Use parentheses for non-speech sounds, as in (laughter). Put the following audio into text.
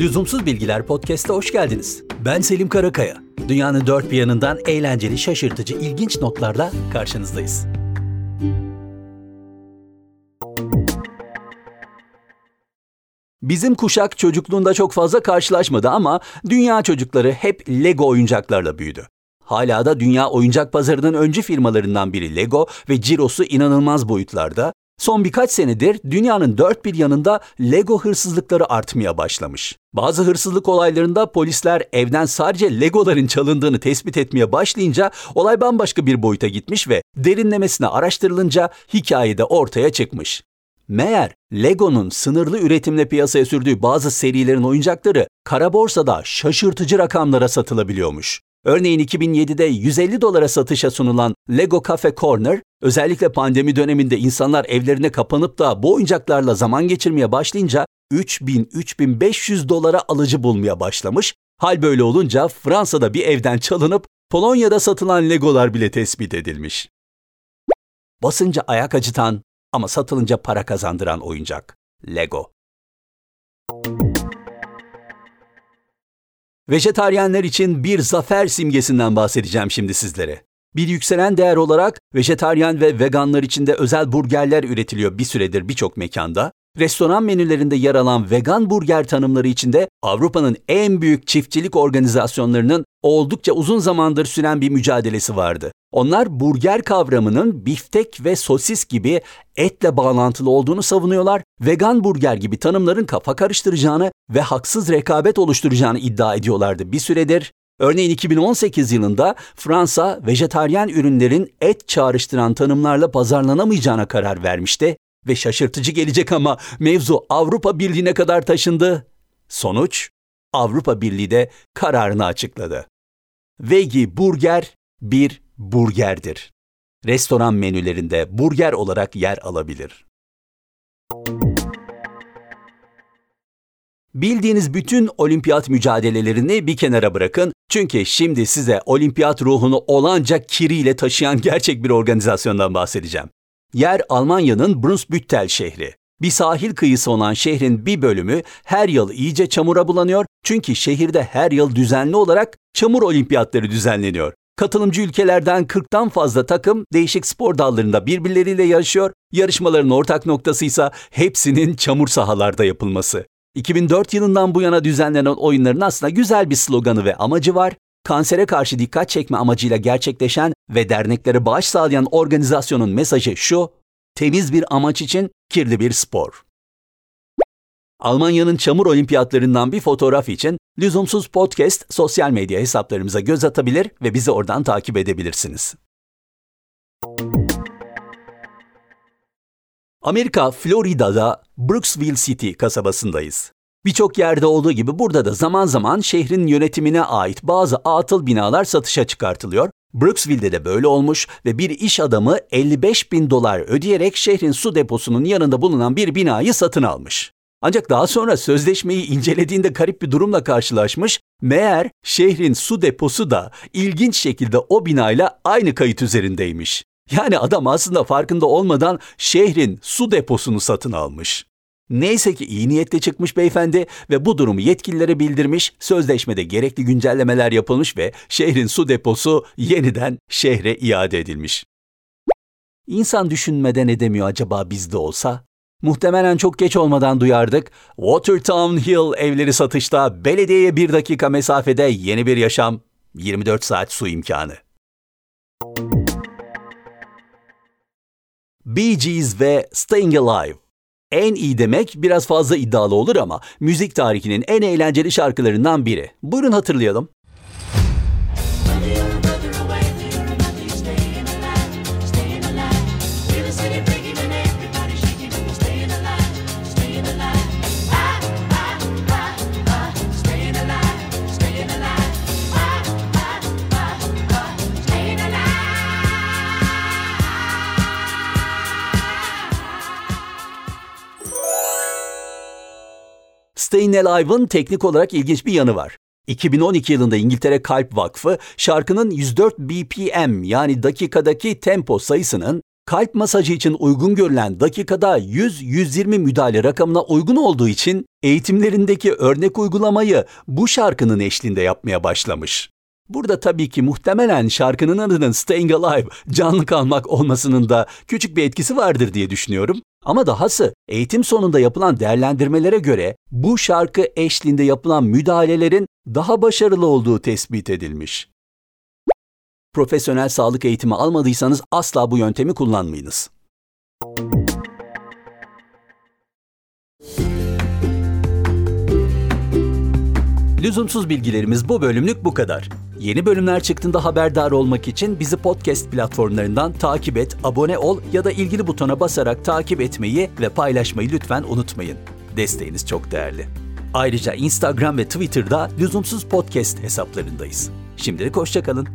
Lüzumsuz Bilgiler Podcast'a hoş geldiniz. Ben Selim Karakaya. Dünyanın dört bir yanından eğlenceli, şaşırtıcı, ilginç notlarla karşınızdayız. Bizim kuşak çocukluğunda çok fazla karşılaşmadı ama dünya çocukları hep Lego oyuncaklarla büyüdü. Hala da dünya oyuncak pazarının öncü firmalarından biri Lego ve cirosu inanılmaz boyutlarda. Son birkaç senedir dünyanın dört bir yanında Lego hırsızlıkları artmaya başlamış. Bazı hırsızlık olaylarında polisler evden sadece Legoların çalındığını tespit etmeye başlayınca olay bambaşka bir boyuta gitmiş ve derinlemesine araştırılınca hikaye de ortaya çıkmış. Meğer Lego'nun sınırlı üretimle piyasaya sürdüğü bazı serilerin oyuncakları kara borsada şaşırtıcı rakamlara satılabiliyormuş. Örneğin 2007'de 150 dolara satışa sunulan Lego Cafe Corner, özellikle pandemi döneminde insanlar evlerine kapanıp da bu oyuncaklarla zaman geçirmeye başlayınca 3000-3500 dolara alıcı bulmaya başlamış. Hal böyle olunca Fransa'da bir evden çalınıp Polonya'da satılan Legolar bile tespit edilmiş. Basınca ayak acıtan ama satılınca para kazandıran oyuncak. Lego. Vejetaryenler için bir zafer simgesinden bahsedeceğim şimdi sizlere. Bir yükselen değer olarak vejetaryen ve veganlar için de özel burgerler üretiliyor bir süredir birçok mekanda. Restoran menülerinde yer alan vegan burger tanımları içinde Avrupa'nın en büyük çiftçilik organizasyonlarının oldukça uzun zamandır süren bir mücadelesi vardı. Onlar burger kavramının biftek ve sosis gibi etle bağlantılı olduğunu savunuyorlar, vegan burger gibi tanımların kafa karıştıracağını ve haksız rekabet oluşturacağını iddia ediyorlardı bir süredir. Örneğin 2018 yılında Fransa, vejetaryen ürünlerin et çağrıştıran tanımlarla pazarlanamayacağına karar vermişti ve şaşırtıcı gelecek ama mevzu Avrupa Birliği'ne kadar taşındı. Sonuç, Avrupa Birliği de kararını açıkladı. Veggie burger bir burgerdir. Restoran menülerinde burger olarak yer alabilir. Bildiğiniz bütün olimpiyat mücadelelerini bir kenara bırakın. Çünkü şimdi size olimpiyat ruhunu olanca kiriyle taşıyan (laughs) gerçek bir organizasyondan bahsedeceğim. Yer Almanya'nın Brunsbüttel şehri. Bir sahil kıyısı olan şehrin bir bölümü her yıl iyice çamura bulanıyor çünkü şehirde her yıl düzenli olarak çamur olimpiyatları düzenleniyor. Katılımcı ülkelerden 40'tan fazla takım değişik spor dallarında birbirleriyle yarışıyor. Yarışmaların ortak noktası ise hepsinin çamur sahalarda yapılması. 2004 yılından bu yana düzenlenen oyunların aslında güzel bir sloganı ve amacı var. Kansere karşı dikkat çekme amacıyla gerçekleşen ve derneklere bağış sağlayan organizasyonun mesajı şu, temiz bir amaç için kirli bir spor. Almanya'nın çamur olimpiyatlarından bir fotoğraf için Lüzumsuz Podcast sosyal medya hesaplarımıza göz atabilir ve bizi oradan takip edebilirsiniz. Amerika, Florida'da Brooksville City kasabasındayız. Birçok yerde olduğu gibi burada da zaman zaman şehrin yönetimine ait bazı atıl binalar satışa çıkartılıyor. Brooksville'de de böyle olmuş ve bir iş adamı 55 bin dolar ödeyerek şehrin su deposunun yanında bulunan bir binayı satın almış. Ancak daha sonra sözleşmeyi incelediğinde garip bir durumla karşılaşmış. Meğer şehrin su deposu da ilginç şekilde o binayla aynı kayıt üzerindeymiş. Yani adam aslında farkında olmadan şehrin su deposunu satın almış. Neyse ki iyi niyetle çıkmış beyefendi ve bu durumu yetkililere bildirmiş, sözleşmede gerekli güncellemeler yapılmış ve şehrin su deposu yeniden şehre iade edilmiş. İnsan düşünmeden edemiyor acaba bizde olsa? Muhtemelen çok geç olmadan duyardık. Watertown Hill evleri satışta belediyeye bir dakika mesafede yeni bir yaşam, 24 saat su imkanı. Bee Gees ve Staying Alive. En iyi demek biraz fazla iddialı olur ama müzik tarihinin en eğlenceli şarkılarından biri. Buyurun hatırlayalım. Stayin' Alive'ın teknik olarak ilginç bir yanı var. 2012 yılında İngiltere Kalp Vakfı şarkının 104 BPM yani dakikadaki tempo sayısının kalp masajı için uygun görülen dakikada 100-120 müdahale rakamına uygun olduğu için eğitimlerindeki örnek uygulamayı bu şarkının eşliğinde yapmaya başlamış. Burada tabii ki muhtemelen şarkının adının Staying Alive, canlı kalmak olmasının da küçük bir etkisi vardır diye düşünüyorum. Ama dahası eğitim sonunda yapılan değerlendirmelere göre bu şarkı eşliğinde yapılan müdahalelerin daha başarılı olduğu tespit edilmiş. Profesyonel sağlık eğitimi almadıysanız asla bu yöntemi kullanmayınız. Lüzumsuz bilgilerimiz bu bölümlük bu kadar. Yeni bölümler çıktığında haberdar olmak için bizi podcast platformlarından takip et, abone ol ya da ilgili butona basarak takip etmeyi ve paylaşmayı lütfen unutmayın. Desteğiniz çok değerli. Ayrıca Instagram ve Twitter'da Lüzumsuz Podcast hesaplarındayız. Şimdilik hoşçakalın.